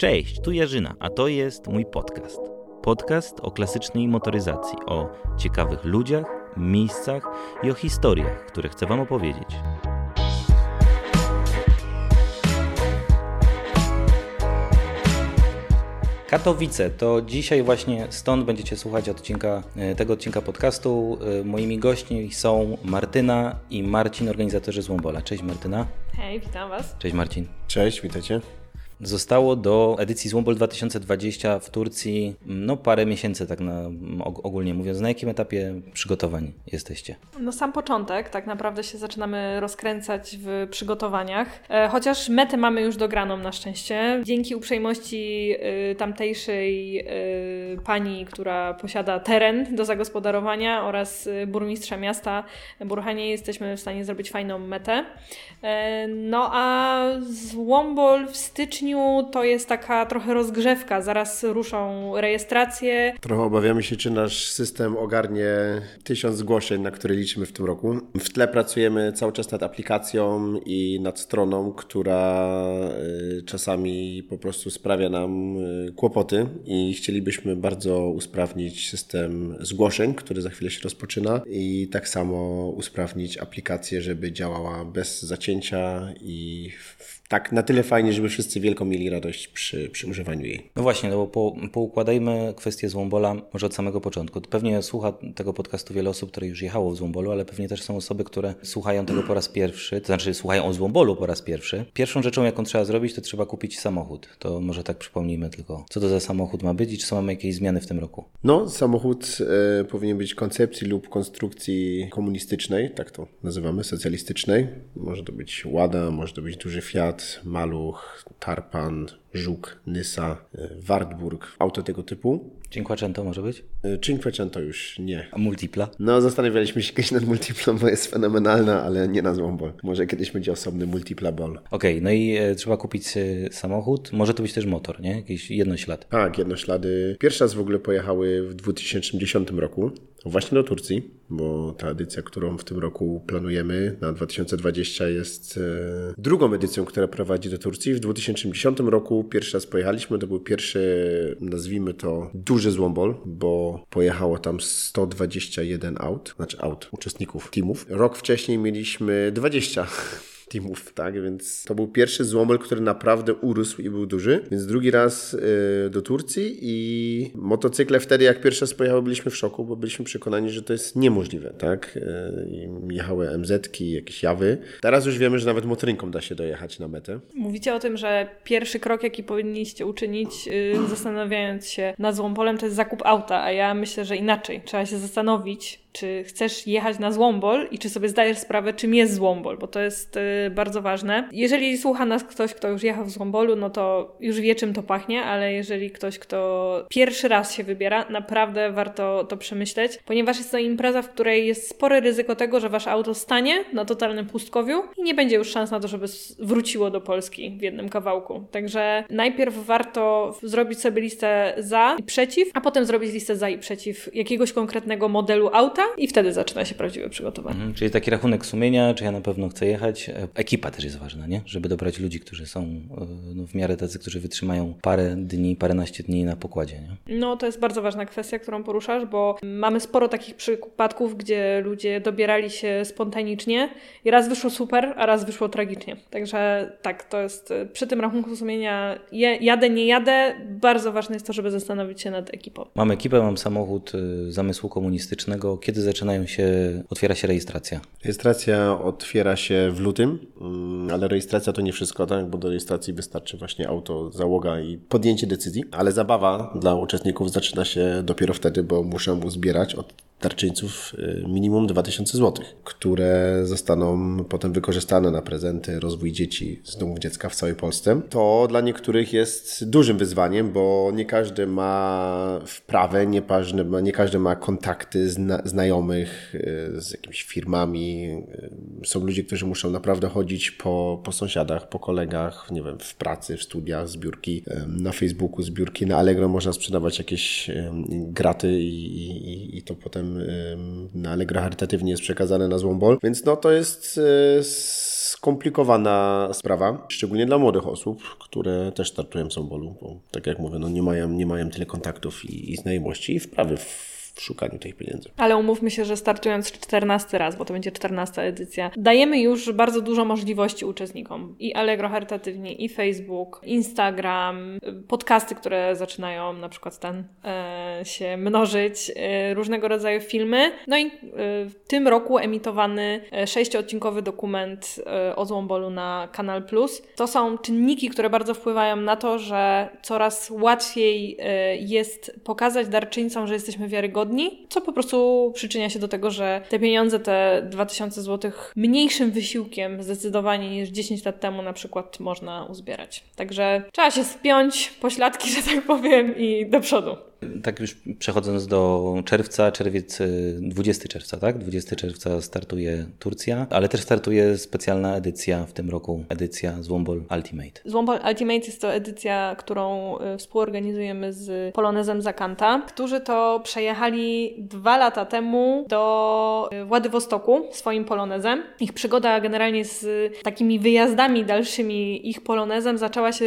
Cześć, tu Jarzyna, a to jest mój podcast. Podcast o klasycznej motoryzacji, o ciekawych ludziach, miejscach i o historiach, które chcę Wam opowiedzieć. Katowice to dzisiaj właśnie stąd będziecie słuchać odcinka, e, tego odcinka podcastu. E, moimi gośćmi są Martyna i Marcin, organizatorzy Złombola. Cześć Martyna. Hej, witam Was. Cześć Marcin. Cześć, witajcie. Zostało do edycji Złombol 2020 w Turcji no parę miesięcy tak na, ogólnie mówiąc. Na jakim etapie przygotowań jesteście? No sam początek, tak naprawdę się zaczynamy rozkręcać w przygotowaniach, e, chociaż metę mamy już dograną na szczęście. Dzięki uprzejmości y, tamtejszej y, pani, która posiada teren do zagospodarowania oraz y, burmistrza miasta Burhanie jesteśmy w stanie zrobić fajną metę. E, no a Złombol w styczniu styczniu to jest taka trochę rozgrzewka, zaraz ruszą rejestracje. Trochę obawiamy się, czy nasz system ogarnie tysiąc zgłoszeń, na które liczymy w tym roku. W tle pracujemy cały czas nad aplikacją i nad stroną, która y, czasami po prostu sprawia nam y, kłopoty i chcielibyśmy bardzo usprawnić system zgłoszeń, który za chwilę się rozpoczyna i tak samo usprawnić aplikację, żeby działała bez zacięcia i w tak na tyle fajnie, żeby wszyscy wielką mieli radość przy, przy używaniu jej. No właśnie, no bo po, poukładajmy kwestię Złombola może od samego początku. Pewnie słucha tego podcastu wiele osób, które już jechało w Złombolu, ale pewnie też są osoby, które słuchają tego po raz pierwszy, to znaczy słuchają o Złombolu po raz pierwszy. Pierwszą rzeczą, jaką trzeba zrobić, to trzeba kupić samochód. To może tak przypomnijmy tylko, co to za samochód ma być i czy są mamy jakieś zmiany w tym roku? No, samochód e, powinien być koncepcji lub konstrukcji komunistycznej, tak to nazywamy, socjalistycznej. Może to być Łada, może to być duży Fiat, Maluch, Tarpan, Żuk, Nysa, Wartburg, auto tego typu. Cinquecento może być? E, Cinquecento już nie. A Multipla? No, zastanawialiśmy się kiedyś nad Multiplą, bo jest fenomenalna, ale nie na złą Może kiedyś będzie osobny Multipla Ball. Okej, okay, no i e, trzeba kupić e, samochód. Może to być też motor, nie? Jakiś jednoślad. Tak, jednoślady. Pierwszy raz w ogóle pojechały w 2010 roku. Właśnie do Turcji, bo ta edycja, którą w tym roku planujemy na 2020 jest e, drugą edycją, która prowadzi do Turcji. W 2010 roku pierwszy raz pojechaliśmy, to był pierwszy, nazwijmy to, duży złombol, bo pojechało tam 121 aut, znaczy aut, uczestników teamów. Rok wcześniej mieliśmy 20 teamów, tak? Więc to był pierwszy złomel, który naprawdę urósł i był duży. Więc drugi raz yy, do Turcji i motocykle wtedy, jak pierwszy raz pojechały, byliśmy w szoku, bo byliśmy przekonani, że to jest niemożliwe, tak? Yy, jechały MZ-ki, jakieś jawy. Teraz już wiemy, że nawet motorynką da się dojechać na metę. Mówicie o tym, że pierwszy krok, jaki powinniście uczynić, yy, zastanawiając się nad złompolem, to jest zakup auta, a ja myślę, że inaczej. Trzeba się zastanowić, czy chcesz jechać na Złombol i czy sobie zdajesz sprawę, czym jest Złombol, bo to jest y, bardzo ważne. Jeżeli słucha nas ktoś, kto już jechał w Złombolu, no to już wie, czym to pachnie, ale jeżeli ktoś, kto pierwszy raz się wybiera, naprawdę warto to przemyśleć, ponieważ jest to impreza, w której jest spore ryzyko tego, że wasze auto stanie na totalnym pustkowiu i nie będzie już szans na to, żeby wróciło do Polski w jednym kawałku. Także najpierw warto zrobić sobie listę za i przeciw, a potem zrobić listę za i przeciw jakiegoś konkretnego modelu auta i wtedy zaczyna się prawdziwe przygotowanie. Mhm, czyli taki rachunek sumienia, czy ja na pewno chcę jechać. E, ekipa też jest ważna, nie? Żeby dobrać ludzi, którzy są e, no, w miarę tacy, którzy wytrzymają parę dni, paręnaście dni na pokładzie, nie? No to jest bardzo ważna kwestia, którą poruszasz, bo mamy sporo takich przypadków, gdzie ludzie dobierali się spontanicznie i raz wyszło super, a raz wyszło tragicznie. Także tak, to jest e, przy tym rachunku sumienia jadę, nie jadę, bardzo ważne jest to, żeby zastanowić się nad ekipą. Mam ekipę, mam samochód zamysłu komunistycznego. Kiedy zaczynają się, otwiera się rejestracja? Rejestracja otwiera się w lutym, mm, ale rejestracja to nie wszystko, tak? bo do rejestracji wystarczy właśnie auto, załoga i podjęcie decyzji, ale zabawa dla uczestników zaczyna się dopiero wtedy, bo muszę uzbierać od darczyńców y, minimum 2000 zł, które zostaną potem wykorzystane na prezenty, rozwój dzieci z domów dziecka w całej Polsce. To dla niektórych jest dużym wyzwaniem, bo nie każdy ma wprawę, nie każdy ma, nie każdy ma kontakty zna, znajomych y, z jakimiś firmami. Y, są ludzie, którzy muszą naprawdę chodzić po, po sąsiadach, po kolegach, nie wiem, w pracy, w studiach, zbiórki na Facebooku, zbiórki na Allegro można sprzedawać jakieś graty i, i, i to potem na Allegro charytatywnie jest przekazane na Złombol, więc no to jest e, skomplikowana sprawa, szczególnie dla młodych osób, które też startują w Zombolu, bo tak jak mówię, no nie mają, nie mają tyle kontaktów i, i znajomości i wprawy w w szukaniu tych pieniędzy. Ale umówmy się, że startując 14 raz, bo to będzie 14 edycja, dajemy już bardzo dużo możliwości uczestnikom. I Allegro charytatywnie, i Facebook, Instagram, podcasty, które zaczynają na przykład ten e, się mnożyć, e, różnego rodzaju filmy. No i e, w tym roku emitowany e, sześciodcinkowy dokument e, o Złombolu na Kanal Plus. To są czynniki, które bardzo wpływają na to, że coraz łatwiej e, jest pokazać darczyńcom, że jesteśmy wiarygodni tygodni, co po prostu przyczynia się do tego, że te pieniądze, te 2000 zł mniejszym wysiłkiem zdecydowanie niż 10 lat temu na przykład można uzbierać. Także trzeba się spiąć, pośladki, że tak powiem i do przodu. Tak już przechodząc do czerwca, czerwiec, 20 y, czerwca, tak? 20 czerwca startuje Turcja, ale też startuje specjalna edycja w tym roku, edycja Zwombol Ultimate. Zwombol Ultimate jest to edycja, którą y, współorganizujemy z Polonezem Zakanta, którzy to przejechali dwa lata temu do y, Władywostoku swoim polonezem. Ich przygoda generalnie z takimi wyjazdami dalszymi ich polonezem zaczęła się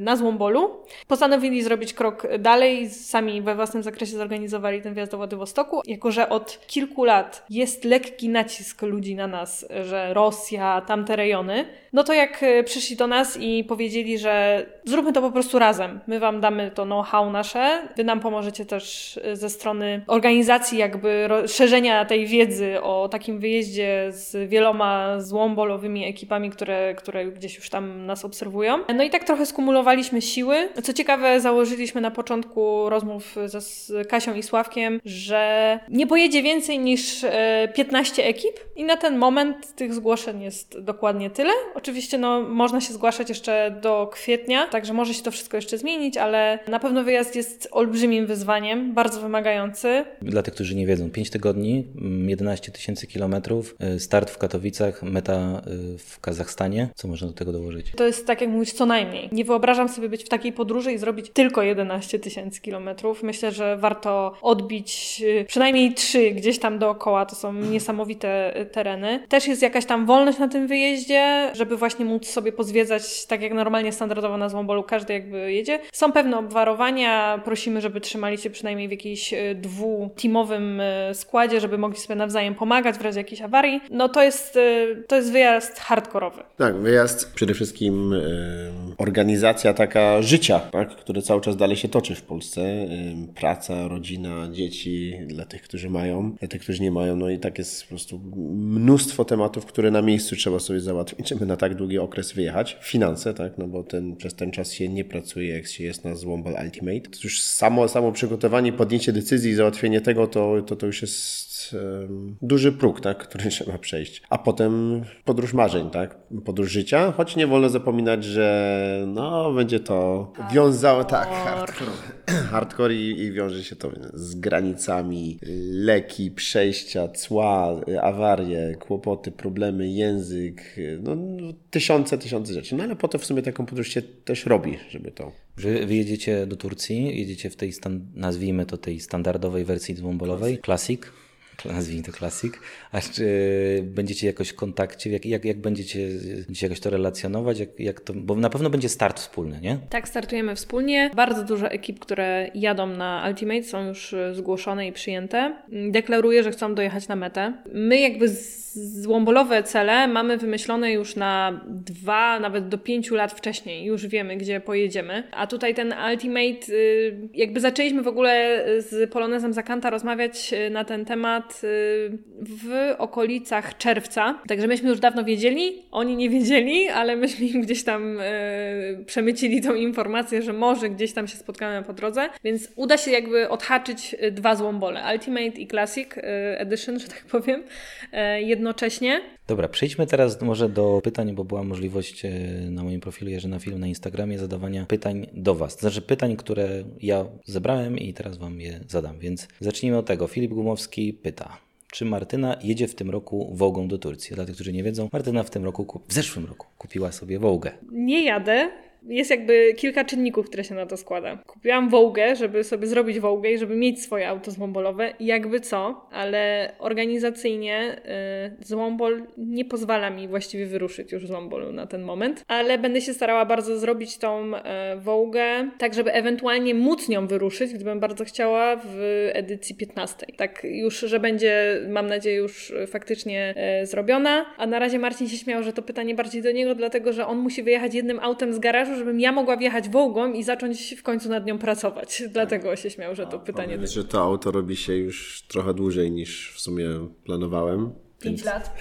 na Zwombolu. Postanowili zrobić krok dalej, sami we własnym zakresie zorganizowali ten wjazd do Władywostoku. Jako, że od kilku lat jest lekki nacisk ludzi na nas, że Rosja, tamte rejony, no to jak e, przyszli do nas i powiedzieli, że zróbmy to po prostu razem, my wam damy to know-how nasze, wy nam pomożecie też e, ze strony organizacji jakby szerzenia tej wiedzy o takim wyjeździe z wieloma złombolowymi ekipami, które, które gdzieś już tam nas obserwują. No i tak trochę skumulowaliśmy siły. Co ciekawe, założyliśmy na początku rozmów ze, z Kasią i Sławkiem, że nie pojedzie więcej niż 15 e, ekip i na ten moment tych zgłoszeń jest dokładnie tyle. Oczywiście no, można się zgłaszać jeszcze do kwietnia, także może się to wszystko jeszcze zmienić, ale na pewno wyjazd jest olbrzymim wyzwaniem, bardzo wymagający. Dla tych, którzy nie wiedzą, 5 tygodni, 11 mm, tysięcy kilometrów, y, start w Katowicach, meta w Kazachstanie. Co można do tego dołożyć? To jest tak, jak mówisz, co najmniej. Nie wyobrażam sobie być w takiej podróży i zrobić tylko 11 tysięcy kilometrów. Myślę, że warto odbić y, przynajmniej trzy gdzieś tam dookoła. To są niesamowite tereny. Też jest jakaś tam wolność na tym wyjeździe, żeby właśnie móc sobie pozwiedzać tak jak normalnie standardowo na Złombolu każdy jakby jedzie. Są pewne obwarowania, prosimy, żeby trzymali się przynajmniej w jakimś e, dwu-teamowym e, składzie, żeby mogli sobie nawzajem pomagać w razie jakiejś awarii. No to jest, to jest wyjazd hardkorowy. Tak, wyjazd przede wszystkim organizacja taka życia, tak, które cały czas dalej się toczy w Polsce. Praca, rodzina, dzieci, dla tych, którzy mają, dla tych, którzy nie mają. No i tak jest po prostu mnóstwo tematów, które na miejscu trzeba sobie załatwić, żeby na tak długi okres wyjechać. Finanse, tak, no bo ten, przez ten czas się nie pracuje, jak się jest na Zwombol Ultimate. To już samo, samo przygotowanie, podjęcie decyzji i załatwienie tego, to, to, to już jest duży próg, tak, który trzeba przejść. A potem podróż marzeń, tak, podróż życia, choć nie wolno zapominać, że no, będzie to wiązało, tak, hardcore, hardcore. I, i wiąże się to z granicami, leki, przejścia, cła, awarie, kłopoty, problemy, język, no, tysiące, tysiące rzeczy. No ale potem w sumie taką podróż się też robi, żeby to... Że wyjedziecie do Turcji, jedziecie w tej, nazwijmy to tej standardowej wersji dwumbolowej, Classic, nazwijmy to klasik, a czy będziecie jakoś w kontakcie, jak, jak, jak będziecie, będziecie jakoś to relacjonować, jak, jak to, bo na pewno będzie start wspólny, nie? Tak, startujemy wspólnie. Bardzo dużo ekip, które jadą na Ultimate są już zgłoszone i przyjęte. Deklaruję, że chcą dojechać na metę. My jakby złombolowe cele mamy wymyślone już na dwa, nawet do pięciu lat wcześniej. Już wiemy, gdzie pojedziemy. A tutaj ten Ultimate, y, jakby zaczęliśmy w ogóle z Polonezem Zakanta rozmawiać y, na ten temat Y, w okolicach czerwca. Także myśmy już dawno wiedzieli, oni nie wiedzieli, ale myśmy im gdzieś tam y, przemycili tą informację, że może gdzieś tam się spotkamy po drodze, więc uda się jakby odhaczyć y, dwa złombole, Ultimate i Classic Edition, że tak powiem, jednocześnie. Dobra, przejdźmy teraz może do pytań, bo była możliwość na moim profilu Jerzyna Film na Instagramie zadawania pytań do Was. Znaczy pytań, które ja zebrałem i teraz Wam je zadam, więc zacznijmy od tego. Filip Gumowski pyta, czy Martyna jedzie w tym roku Wogą do Turcji? Dla tych, którzy nie wiedzą, Martyna w tym roku, w zeszłym roku kupiła sobie Wołgę. Nie jadę, jest jakby kilka czynników, które się na to składa. Kupiłam Vogue, żeby sobie zrobić Vogue i żeby mieć swoje auto złombolowe, jakby co, ale organizacyjnie y, złombol nie pozwala mi właściwie wyruszyć już z złombolu na ten moment, ale będę się starała bardzo zrobić tą y, Vogue, tak żeby ewentualnie móc nią wyruszyć, gdybym bardzo chciała w edycji 15. Tak już, że będzie, mam nadzieję, już faktycznie y, zrobiona, a na razie Marcin się śmiał, że to pytanie bardziej do niego, dlatego, że on musi wyjechać jednym autem z garażu, żebym ja mogła wjechać Vogue'ą i zacząć w końcu nad nią pracować. Dlatego się śmiał, że to pytanie... Powiedz, że to auto robi się już trochę dłużej niż w sumie planowałem. 5 lat.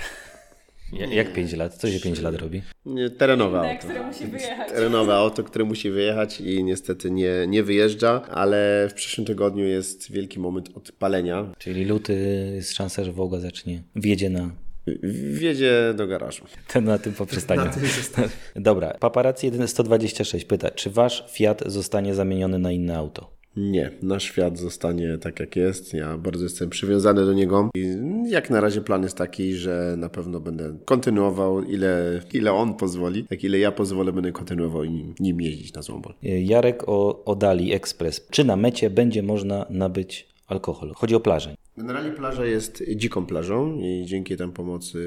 Ja- Jak 5 lat? Co się 5 lat robi? Nie, terenowe Na auto. które musi wyjechać. Terenowe auto, które musi wyjechać i niestety nie, nie wyjeżdża, ale w przyszłym tygodniu jest wielki moment odpalenia. Czyli luty jest szansa, że Wołga zacznie, wjedzie na Wjedzie do garażu. ten na tym poprzestaniu. Dobra, paparazzi 126 pyta, czy wasz Fiat zostanie zamieniony na inne auto? Nie, nasz świat zostanie tak jak jest. Ja bardzo jestem przywiązany do niego. I jak na razie plan jest taki, że na pewno będę kontynuował, ile, ile on pozwoli, jak ile ja pozwolę, będę kontynuował nim, nim jeździć na Złombol. Jarek o, o Dali Express. Czy na mecie będzie można nabyć alkohol? Chodzi o plażę. Generalnie plaża jest dziką plażą i dzięki tam pomocy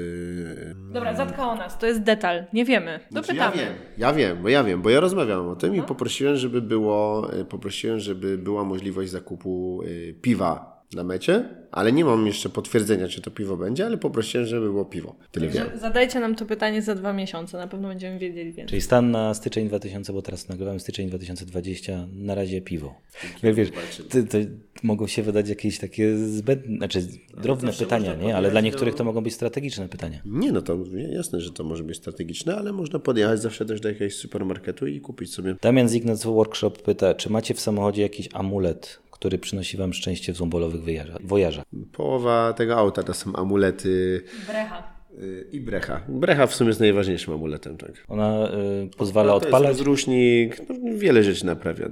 Dobra, zatkała nas. To jest detal. Nie wiemy. Znaczy, Dopytamy. ja wiem, ja wiem, bo ja wiem, bo ja rozmawiałem o tym i poprosiłem, żeby było, y, poprosiłem, żeby była możliwość zakupu y, piwa na mecie, ale nie mam jeszcze potwierdzenia, czy to piwo będzie, ale poprosiłem, żeby było piwo. Tyle wiem. Zadajcie nam to pytanie za dwa miesiące. Na pewno będziemy wiedzieli więcej. Czyli stan na styczeń 2000, bo teraz nagrywamy styczeń 2020, na razie piwo. Jak wiesz, to, to mogą się wydać jakieś takie zbędne, znaczy drobne pytania, nie? Ale dla niektórych to mogą być strategiczne pytania. Nie, no to jasne, że to może być strategiczne, ale można podjechać zawsze też do jakiegoś supermarketu i kupić sobie. Damian z Ignac Workshop pyta, czy macie w samochodzie jakiś amulet, który przynosi wam szczęście w wyjażdżach- wojażach? Połowa tego auta to są amulety Brecha. y, i brecha. Brecha w sumie jest najważniejszym amuletem, tak. Ona y, pozwala To jest odpalać. rozrusznik, no, wiele rzeczy naprawia.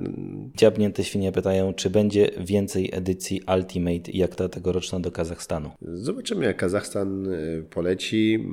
Dziabnięte świnie pytają, czy będzie więcej edycji Ultimate jak ta tegoroczna do Kazachstanu. Zobaczymy, jak Kazachstan y, poleci.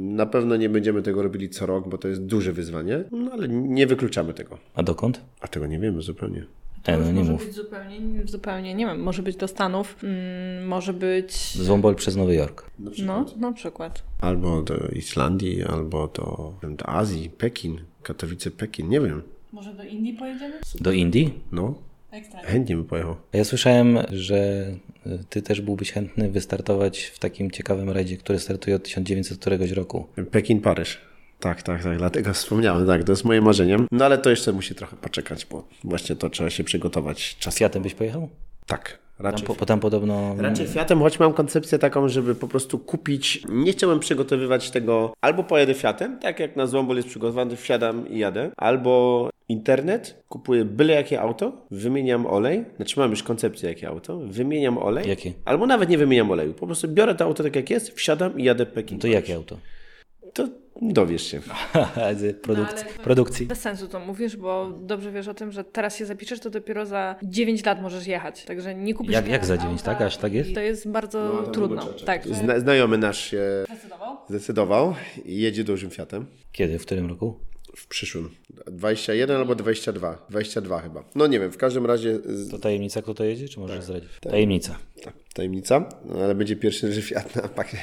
Na pewno nie będziemy tego robili co rok, bo to jest duże wyzwanie, no ale nie wykluczamy tego. A dokąd? A tego nie wiemy zupełnie. E, no nie może mów. być zupełnie, zupełnie, nie wiem, może być do Stanów, mm, może być... Zwombol przez Nowy Jork. No, na przykład. Albo do Islandii, albo do, do Azji, Pekin, Katowice, Pekin, nie wiem. Może do Indii pojedziemy? Do Indii? No, Ekstra. chętnie bym pojechał. A Ja słyszałem, że y, ty też byłbyś chętny wystartować w takim ciekawym rajdzie, który startuje od 1900 któregoś roku. Pekin, Paryż. Tak, tak, tak, dlatego wspomniałem, tak, to jest moje marzenie. No ale to jeszcze musi trochę poczekać, bo właśnie to trzeba się przygotować czasem. Fiatem byś pojechał? Tak, Tam, raczej. po, po tam podobno... Raczej Fiatem, choć mam koncepcję taką, żeby po prostu kupić. Nie chciałbym przygotowywać tego. Albo pojadę Fiatem, tak jak na Złombol jest przygotowany, wsiadam i jadę. Albo internet, kupuję byle jakie auto, wymieniam olej. Znaczy mam już koncepcję jakie auto, wymieniam olej. Jakie? Albo nawet nie wymieniam oleju. Po prostu biorę to auto tak jak jest, wsiadam i jadę Pekin. To jakie auto? To dowiesz się. Z produkcji. No, ale- produkcji. Bez sensu to mówisz, bo dobrze wiesz o tym, że teraz się zapiszesz, to dopiero za 9 lat możesz jechać. Także nie kupisz Jak- jak za auta 9, tak? Aż tak jest? To jest bardzo No, to trudno. Tak. Zna, znajomy nasz się Zdecydował? zdecydował i jedzie dużym Fiatem. Kiedy? W którym roku? W przyszłym. 21 albo 22. 22 chyba. No nie wiem, w każdym razie z, To tajemnica, kto to jedzie, czy możesz zdradzić? Tajemnica. Tak, tajemnica, ale będzie pierwszy Fiat na pak-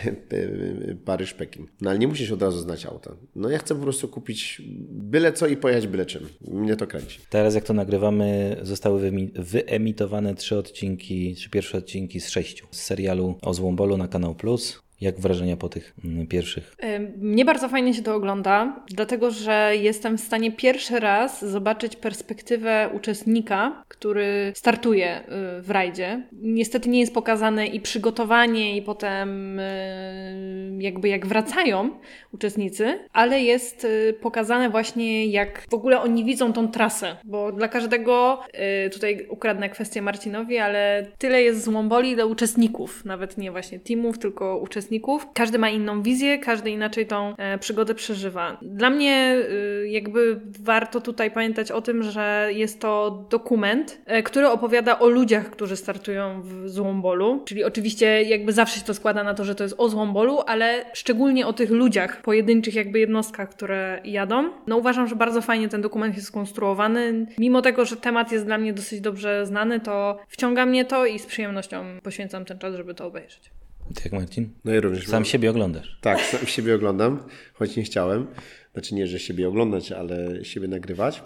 Paryż-Pekin. No ale nie musisz od razu znać auta. No ja chcę po prostu kupić byle co i pojechać byle czym. Mnie to kręci. Teraz jak to nagrywamy, zostały wyemi- wyemitowane trzy odcinki, trzy pierwsze odcinki z sześciu z serialu o Złombolu na Kanał Plus. Jak wrażenia po tych mm, pierwszych? Ym, Mnie bardzo fajnie się to ogląda, dlatego że jestem w stanie pierwszy raz zobaczyć perspektywę uczestnika, który startuje y, w rajdzie. Niestety nie jest pokazane i przygotowanie, i potem y, jakby jak wracają uczestnicy, ale jest y, pokazane właśnie jak w ogóle oni widzą tą trasę, bo dla każdego, y, tutaj ukradnę kwestię Marcinowi, ale tyle jest złomboli dla uczestników, nawet nie właśnie teamów, tylko uczestników uczestników. Każdy ma inną wizję, każdy inaczej tą e, przygodę przeżywa. Dla mnie y, jakby warto tutaj pamiętać o tym, że jest to dokument, e, który opowiada o ludziach, którzy startują w Złombolu. Czyli oczywiście jakby zawsze się to składa na to, że to jest o Złombolu, ale szczególnie o tych ludziach, pojedynczych jakby jednostkach, które jadą. No uważam, że bardzo fajnie ten dokument jest skonstruowany. Mimo tego, że temat jest dla mnie dosyć dobrze znany, to wciąga mnie to i z przyjemnością poświęcam ten czas, żeby to obejrzeć. Ty jak Marcin? No i również. Sam siebie oglądasz. Tak, sam siebie oglądam, choć nie chciałem. Znaczy nie, że siebie oglądać, ale siebie nagrywać.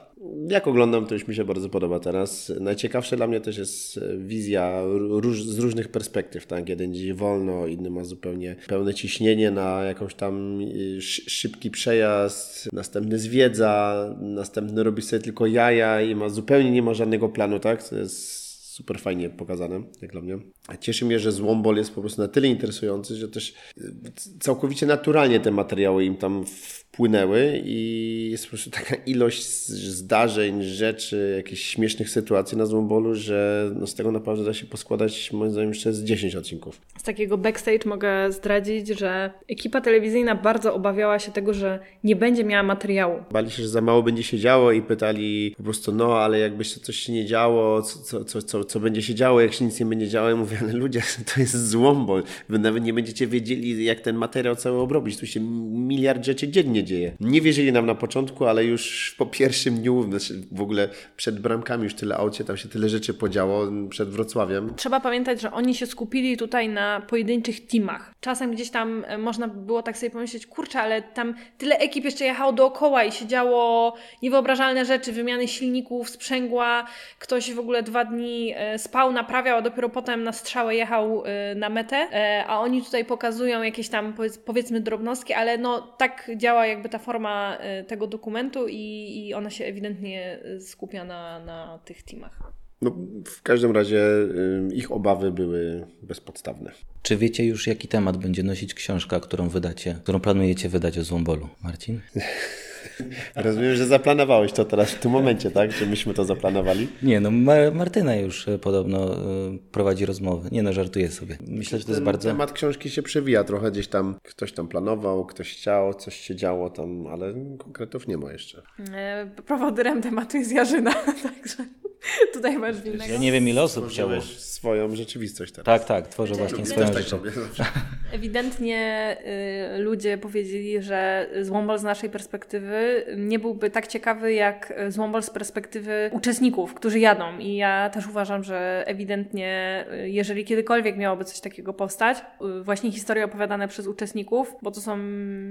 Jak oglądam, to już mi się bardzo podoba teraz. Najciekawsze dla mnie też jest wizja róż, z różnych perspektyw. Tak? Jeden idzie wolno, inny ma zupełnie pełne ciśnienie na jakąś tam y, szybki przejazd, następny zwiedza, następny robi sobie tylko jaja i ma zupełnie nie ma żadnego planu, tak? To jest super fajnie pokazane, jak dla mnie. Cieszy mnie, że Złombol jest po prostu na tyle interesujący, że też y, całkowicie naturalnie te materiały im tam wpłynęły i jest po prostu taka ilość zdarzeń, rzeczy, jakichś śmiesznych sytuacji na Złombolu, że no z tego naprawdę da się poskładać moim zdaniem jeszcze z 10 odcinków. Z takiego backstage mogę zdradzić, że ekipa telewizyjna bardzo obawiała się tego, że nie będzie miała materiału. Bali się, że za mało będzie się działo i pytali po prostu, no ale jakby się coś się nie działo, co, co, co, co będzie się działo, jak się nic nie będzie działo. Ja mówię, ale ludzie, to jest Złombol. Wy nawet nie będziecie wiedzieli, jak ten materiał cały obrobić. Tu się miliard rzeczy dziennie dzieje. Nie wierzyli nam na początku, ale już po pierwszym dniu, znaczy w ogóle przed bramkami już tyle aucie, tam się tyle rzeczy podziało przed Wrocławiem. Trzeba pamiętać, że oni się skupili tutaj na pojedynczych teamach. Czasem gdzieś tam e, można było tak sobie pomyśleć, kurczę, ale tam tyle ekip jeszcze jechało dookoła i się działo niewyobrażalne rzeczy, wymiany silników, sprzęgła, ktoś w ogóle dwa dni e, spał, naprawiał, a dopiero potem na strzałę jechał e, na metę, a oni tutaj pokazują jakieś tam powiedzmy drobnostki, ale no tak działa jakby ta forma tego dokumentu i, i ona się ewidentnie skupia na, na tych teamach. No, w każdym razie y, ich obawy były bezpodstawne. Czy wiecie już, jaki temat będzie nosić książka, którą wydacie, którą planujecie wydać o Złombolu, Marcin? Rozumiem, że zaplanowałeś to teraz w tym momencie, tak? Że myśmy to zaplanowali? Nie, no Mar Martyna już e, podobno y, prowadzi rozmowy. Nie no, żartuję sobie. Myślę, że to jest bardzo... Temat książki się przewija trochę gdzieś tam. Ktoś tam planował, ktoś chciał, coś się działo tam, ale konkretów nie ma jeszcze. E, prowodyrem tematu jest Jarzyna, także... Tutaj masz winnego. Ja nie wiem, ile osób chciało. swoją rzeczywistość teraz. Tak, tak, tworzę znaczy, właśnie swoją rzeczywistość. Ewidentnie y, ludzie powiedzieli, że Złombol z naszej perspektywy nie byłby tak ciekawy jak Złombol z perspektywy uczestników, którzy jadą. I ja też uważam, że ewidentnie, y, jeżeli kiedykolwiek miałoby coś takiego powstać, y, właśnie historie opowiadane przez uczestników, bo to są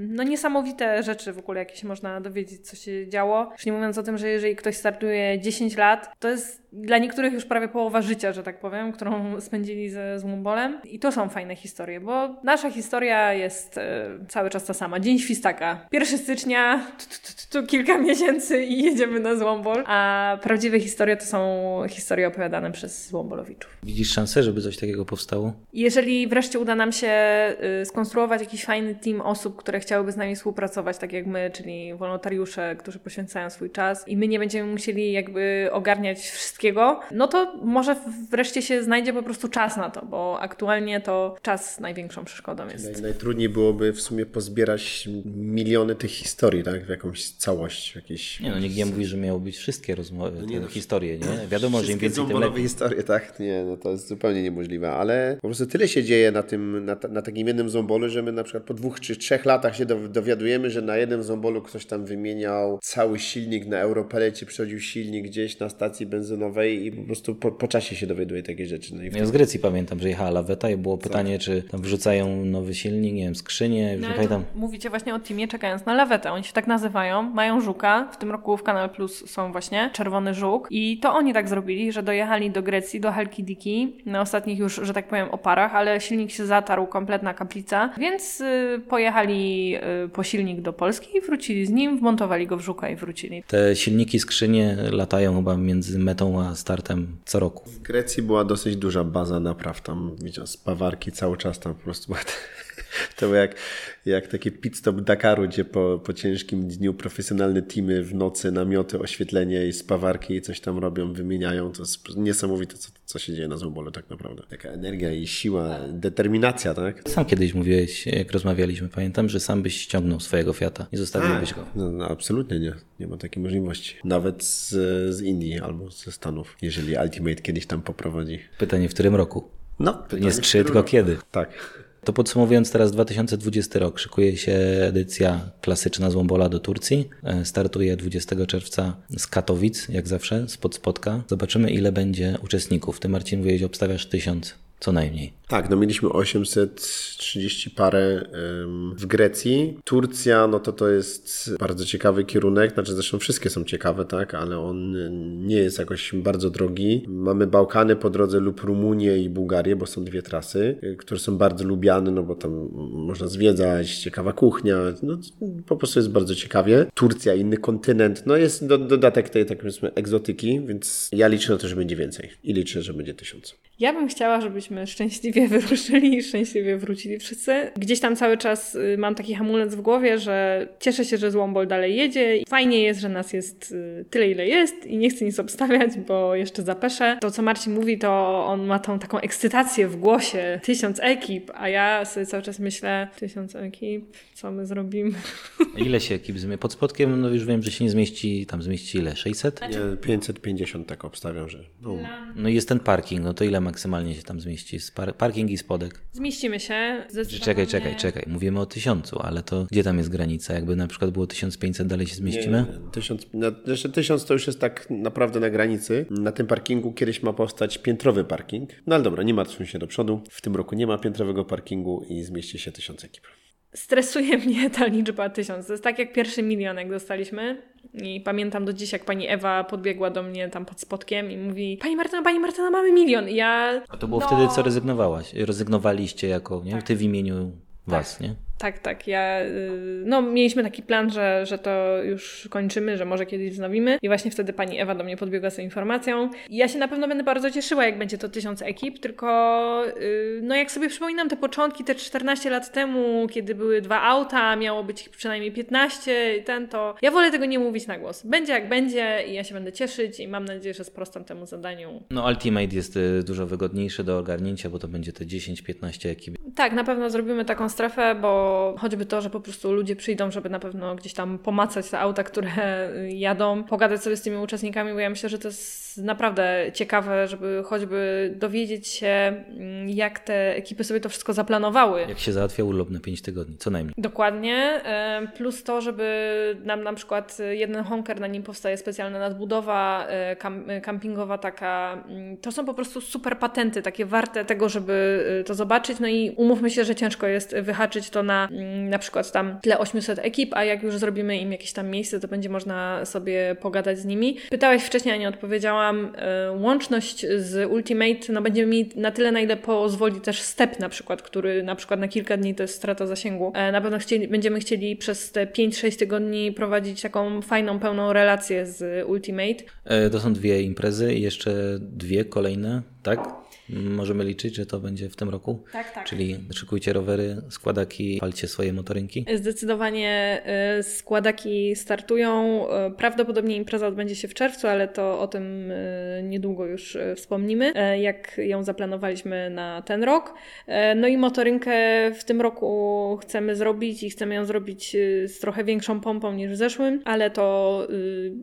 no, niesamowite rzeczy w ogóle, jakie się można dowiedzieć, co się działo. Już nie mówiąc o tym, że jeżeli ktoś startuje 10 lat, to jest jest dla niektórych już prawie połowa życia, że tak powiem, którą spędzili ze Złombolem. I to są fajne historie, bo nasza historia jest e, cały czas ta sama. Dzień Świstaka. 1 stycznia, tu, kilka miesięcy i jedziemy na Złombol. A prawdziwe historie to są historie opowiadane przez Złombolowiczów. Widzisz szansę, żeby coś takiego powstało? Jeżeli wreszcie uda nam się y, skonstruować jakiś fajny team osób, które chciałyby z nami współpracować, tak jak my, czyli wolontariusze, którzy poświęcają swój czas i my nie będziemy musieli jakby ogarniać wszystkiego, no to może wreszcie się znajdzie po prostu czas na to, bo aktualnie to czas największą przeszkodą jest. Naj, najtrudniej byłoby w sumie pozbierać miliony tych historii, tak? W jakąś całość. Jakieś... Nie no, nikt nie mówi, że miało być wszystkie rozmowy, no nie, no, historie, nie? Wiadomo, że im więcej, tym lepiej. historie, tak? Nie, no to jest zupełnie niemożliwe, ale po prostu tyle się dzieje na tym, na, na takim jednym zombolu, że my na przykład po dwóch czy trzech latach się dowiadujemy, że na jednym zombolu ktoś tam wymieniał cały silnik na Europelecie, przechodził silnik gdzieś na stacji benzynowej i po prostu po, po czasie się dowiaduje takie rzeczy. No i Ja z Grecji pamiętam, że jechała laweta i było pytanie, Co? czy tam wrzucają nowy silnik, nie wiem, skrzynię, no, nie pamiętam. Mówicie właśnie o teamie czekając na lawetę. Oni się tak nazywają, mają żuka. W tym roku w Kanal Plus są właśnie czerwony żuk i to oni tak zrobili, że dojechali do Grecji, do Halkidiki na ostatnich już, że tak powiem, oparach, ale silnik się zatarł, kompletna kaplica, więc y, pojechali y, po silnik do Polski i wrócili z nim, wmontowali go w żuka i wrócili. Te silniki skrzynie latają chyba między metą a startem co roku. W Grecji była dosyć duża baza napraw, tam widział, z cały czas tam po prostu była To było jak, jak takie pit stop Dakaru, gdzie po, po ciężkim dniu profesjonalne teamy w nocy namioty, oświetlenie i spawarki i coś tam robią, wymieniają. To jest niesamowite, co, co się dzieje na Złobolu tak naprawdę. Taka energia i siła, determinacja, tak? Sam kiedyś mówiłeś, jak rozmawialiśmy, pamiętam, że sam byś ściągnął swojego Fiata. Nie zostawiłbyś go. No, no, absolutnie nie. Nie ma takiej możliwości. Nawet z, z Indii albo ze Stanów, jeżeli Ultimate kiedyś tam poprowadzi. Pytanie, w którym roku? No, Nie z trzy, tylko kiedy. Tak. To podsumowując teraz 2020 rok, szykuje się edycja klasyczna Złombola do Turcji. E, Startuje 20 czerwca z Katowic, jak zawsze, spod spotka. Zobaczymy ile będzie uczestników. Ty Marcin mówiłeś, obstawiasz tysiąc co najmniej. Tak, no mieliśmy 830 parę w Grecji. Turcja, no to to jest bardzo ciekawy kierunek, znaczy zresztą wszystkie są ciekawe, tak, ale on nie jest jakoś bardzo drogi. Mamy Bałkany po drodze lub Rumunię i Bułgarię, bo są dwie trasy, y, które są bardzo lubiane, no bo tam można zwiedzać, ciekawa kuchnia, no po prostu jest bardzo ciekawie. Turcja, inny kontynent, no jest do, dodatek tej, tak powiedzmy, egzotyki, więc ja liczę na to, że będzie więcej i liczę, że będzie tysiąc. Ja bym chciała, żebyśmy szczęśliwie wyruszyli i szczęśliwie wrócili wszyscy. Gdzieś tam cały czas y, mam taki hamulec w głowie, że cieszę się, że Złombol dalej jedzie. i Fajnie jest, że nas jest y, tyle, ile jest i nie chcę nic obstawiać, bo jeszcze zapeszę. To, co Marcin mówi, to on ma tą taką ekscytację w głosie. Tysiąc ekip, a ja sobie cały czas myślę, tysiąc ekip, co my zrobimy? Ile się ekip zmieści? Pod spodkiem, no już wiem, że się nie zmieści, tam zmieści ile? 600? Nie, 550 tak obstawiam, że... No. No i jest ten parking, no to ile maksymalnie się tam zmieści? Par- parking i spodek. Zmieścimy się. Czekaj, czekaj, czekaj. Mówimy o tysiącu, ale to gdzie tam jest granica? Jakby na przykład było 1500, dalej się zmieścimy? Nie, tysiąc, no, jeszcze tysiąc to już jest tak naprawdę na granicy. Na tym parkingu kiedyś ma powstać piętrowy parking. No ale dobra, nie martwmy się do przodu. W tym roku nie ma piętrowego parkingu i zmieści się tysiąc ekip. Stresuje mnie ta liczba tysiąc. To jest tak jak pierwszy milion, jak dostaliśmy. I pamiętam do dziś, jak pani Ewa podbiegła do mnie tam pod spodkiem i mówi Pani Martyna, Pani Martyna, mamy milion. I ja... A to było no, wtedy, co rezygnowałaś? Rezygnowaliście jako, nie? Ty w imieniu was, nie? Tak, tak. Ja, y, no, mieliśmy taki plan, że, że to już kończymy, że może kiedyś wznowimy. I właśnie wtedy pani Ewa do mnie podbiegła z tą informacją. I ja się na pewno będę bardzo cieszyła, jak będzie to tysiąc ekip, tylko y, no jak sobie przypominam te początki, te 14 lat temu, kiedy były dwa auta, miało być ich przynajmniej 15 i ten, to ja wolę tego nie mówić na głos. Będzie jak będzie i ja się będę cieszyć i mam nadzieję, że sprostam temu zadaniu. No Ultimate jest y, dużo wygodniejszy do ogarnięcia, bo to będzie te 10-15 ekip. Tak, na pewno zrobimy taką strefę, bo choćby to, że po prostu ludzie przyjdą, żeby na pewno gdzieś tam pomacać te auta, które jadą, pogadać sobie z tymi uczestnikami, bo ja myślę, że to jest naprawdę ciekawe, żeby choćby dowiedzieć się, mm, jak te ekipy sobie to wszystko zaplanowały. Jak się załatwia urlop na 5 tygodni, co najmniej. Dokładnie. E, Plus to, żeby nam na przykład jeden honker, na nim powstaje specjalna nadbudowa e, kam- e, kampingowa taka. mm, To są po prostu super patenty, takie warte tego, żeby to zobaczyć. No i umówmy się, że ciężko jest wyhaczyć to na mm, na przykład tam tyle 800 ekip, a jak już zrobimy im jakieś tam miejsce, to będzie można sobie pogadać z nimi. Pytałeś wcześniej, a nie odpowiedziałam. E, Łączność z Ultimate, no będziemy mieli na tyle, na ile pozwoli też step na przykład, który na przykład na kilka dni to jest strata zasięgu. E, Na pewno chcieli, będziemy chcieli przez te 5-6 tygodni prowadzić taką fajną, pełną relację z Ultimate. E, To są dwie imprezy i jeszcze dwie kolejne, tak? Możemy liczyć, że to będzie w tym roku? Tak, tak. Czyli szykujcie rowery, składaki, palcie swoje motorynki. Zdecydowanie y, składaki startują. Y, Prawdopodobnie impreza odbędzie się w czerwcu, ale to o tym y, niedługo już wspomnimy, jak ją zaplanowaliśmy na ten rok. No i motorynkę w tym roku chcemy zrobić i chcemy ją zrobić z trochę większą pompą niż w zeszłym, ale to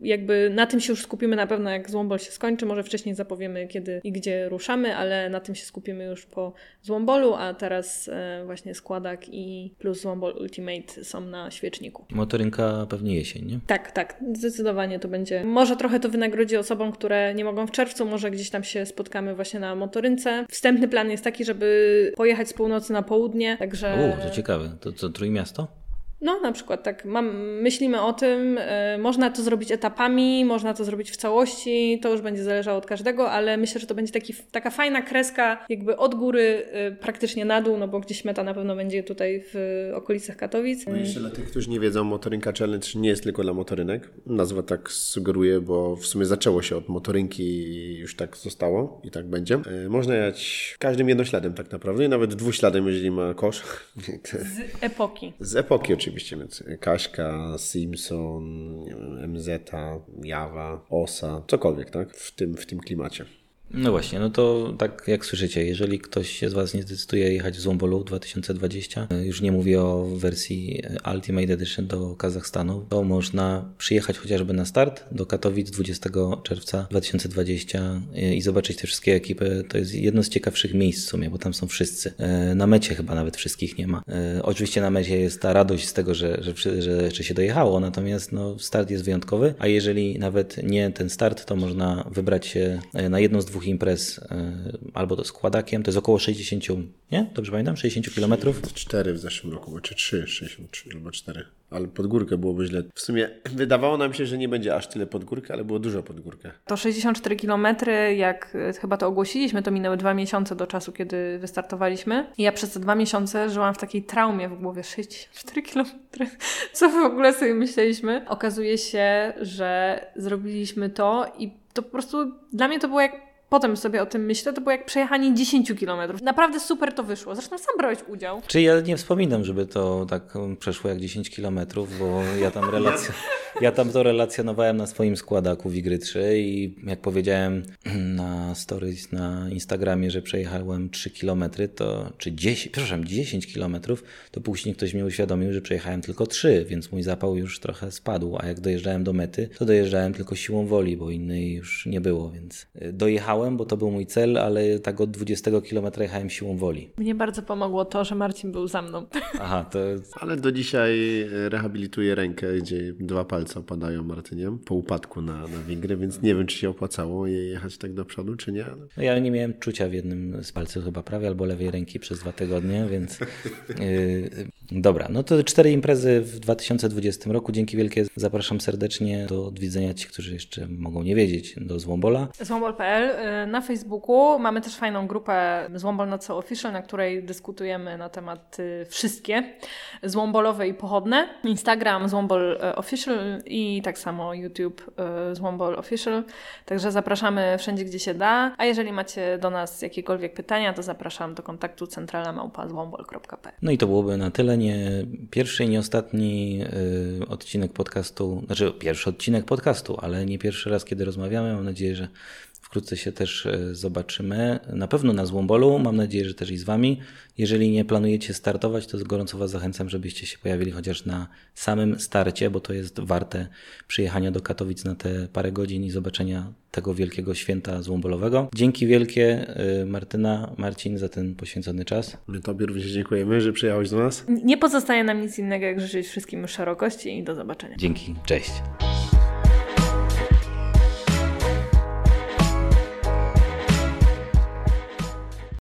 jakby na tym się już skupimy na pewno, jak Złombol się skończy. Może wcześniej zapowiemy, kiedy i gdzie ruszamy, ale na tym się skupimy już po Złombolu, a teraz e, właśnie składak i plus Złombol Ultimate są na świeczniku. Motorynka pewnie jesień, nie? Tak, tak, zdecydowanie to będzie. Może trochę to wynagrodzi osobom, które nie mogą w czerwcu, może gdzieś tam się spotkamy właśnie na motorynce. Wstępny plan jest taki, żeby pojechać z północy na południe, także... O, to ciekawe. To co, Trójmiasto? No, na przykład tak. Mam, myślimy o tym, y, można to zrobić etapami, można to zrobić w całości, to już będzie zależało od każdego, ale myślę, że to będzie taki, taka fajna kreska, jakby od góry y, praktycznie na dół, no bo gdzieś meta na pewno będzie tutaj w okolicach Katowic. No jeszcze dla tych, którzy nie wiedzą, Motorynka Challenge nie jest tylko dla motorynek. Nazwa tak sugeruje, bo w sumie zaczęło się od motorynki i już tak zostało i tak będzie. E, można jechać każdym jednośladem tak naprawdę i nawet dwuśladem, jeżeli ma kosz. Z epoki. Z epoki oczywiście, więc Kaśka, Simpson, MZ, Jawa, Osa, cokolwiek, tak? W tym, w tym klimacie. No właśnie, no to tak jak słyszycie, jeżeli ktoś się z Was nie zdecyduje jechać w Zwombolu 2020, już nie mówię o wersji Ultimate Edition do Kazachstanu, to można przyjechać chociażby na start do Katowic 20 czerwca 2020 i zobaczyć te wszystkie ekipy. To jest jedno z ciekawszych miejsc w sumie, bo tam są wszyscy. Na mecie chyba nawet wszystkich nie ma. Oczywiście na mecie jest ta radość z tego, że, że, że, że się dojechało, natomiast no, start jest wyjątkowy, a jeżeli nawet nie ten start, to można wybrać się na jedną z dwóch dwóch imprez e, albo to składakiem, to jest około 60, nie? Dobrze pamiętam? 60 kilometrów? 4 w zeszłym roku, czy 3, 63 albo 4. Ale pod górkę byłoby źle. W sumie wydawało nam się, że nie będzie aż tyle pod górkę, ale było dużo pod górkę. To 64 km, jak e, chyba to ogłosiliśmy, to minęły dwa miesiące do czasu, kiedy wystartowaliśmy. I ja przez te dwa miesiące żyłam w takiej traumie w głowie. 64 km. Co w ogóle sobie myśleliśmy? Okazuje się, że zrobiliśmy to i to po prostu dla mnie to było jak potem sobie o tym myślę, to było jak przejechanie 10 kilometrów. Naprawdę super to wyszło. Zresztą sam brałeś udział. Czy ja nie wspominam, żeby to tak przeszło jak 10 kilometrów, bo ja tam relację, ja tam to relacjonowałem na swoim składaku Wigry 3 i jak powiedziałem na stories na Instagramie, że przejechałem 3 kilometry, to czy 10, przepraszam, 10 kilometrów, to później ktoś mi uświadomił, że przejechałem tylko 3, więc mój zapał już trochę spadł, a jak dojeżdżałem do mety, to dojeżdżałem tylko siłą woli, bo innej już nie było, więc dojechałem bo to był mój cel, ale tak od 20 km jechałem siłą woli. Mnie bardzo pomogło to, że Marcin był za mną. Aha, to... Ale do dzisiaj rehabilituję rękę, gdzie dwa palce opadają Martynie po upadku na, na Wigry, więc nie wiem, czy się opłacało je jechać tak do przodu, czy nie. Ale... No ja nie miałem czucia w jednym z palców chyba prawie albo lewej ręki przez dwa tygodnie, więc yy, dobra. No to cztery imprezy w 2020 roku. Dzięki wielkie. Zapraszam serdecznie do odwiedzenia ci, którzy jeszcze mogą nie wiedzieć, do Złombol.pl. Złombol.pl na Facebooku mamy też fajną grupę Złombol Not So Official, na której dyskutujemy na tematy wszystkie złombolowe i pochodne. Instagram Złombol e, Official i tak samo YouTube Złombol Official. Także zapraszamy wszędzie, gdzie się da. A jeżeli macie do nas jakiekolwiek pytania, to zapraszam do kontaktu centrala.złombol.pl No i to byłoby na tyle. Nie pierwszy i nie ostatni y, odcinek podcastu, znaczy pierwszy odcinek podcastu, ale nie pierwszy raz, kiedy rozmawiamy. Mam nadzieję, że Wkrótce się też e, zobaczymy. Na pewno na Złombolu, mam nadzieję, że też i z Wami. Jeżeli nie planujecie startować, to gorąco Was zachęcam, żebyście się pojawili chociaż na samym starcie, bo to jest warte przyjechania do Katowic na te parę godzin i zobaczenia tego wielkiego święta złombolowego. Dzięki wielkie e, Martyna, Marcin za ten poświęcony czas. My Tobie również dziękujemy, że przyjechałeś do nas. Nie pozostaje nam nic innego, jak życzyć wszystkim szerokości i do zobaczenia. Dzięki, cześć.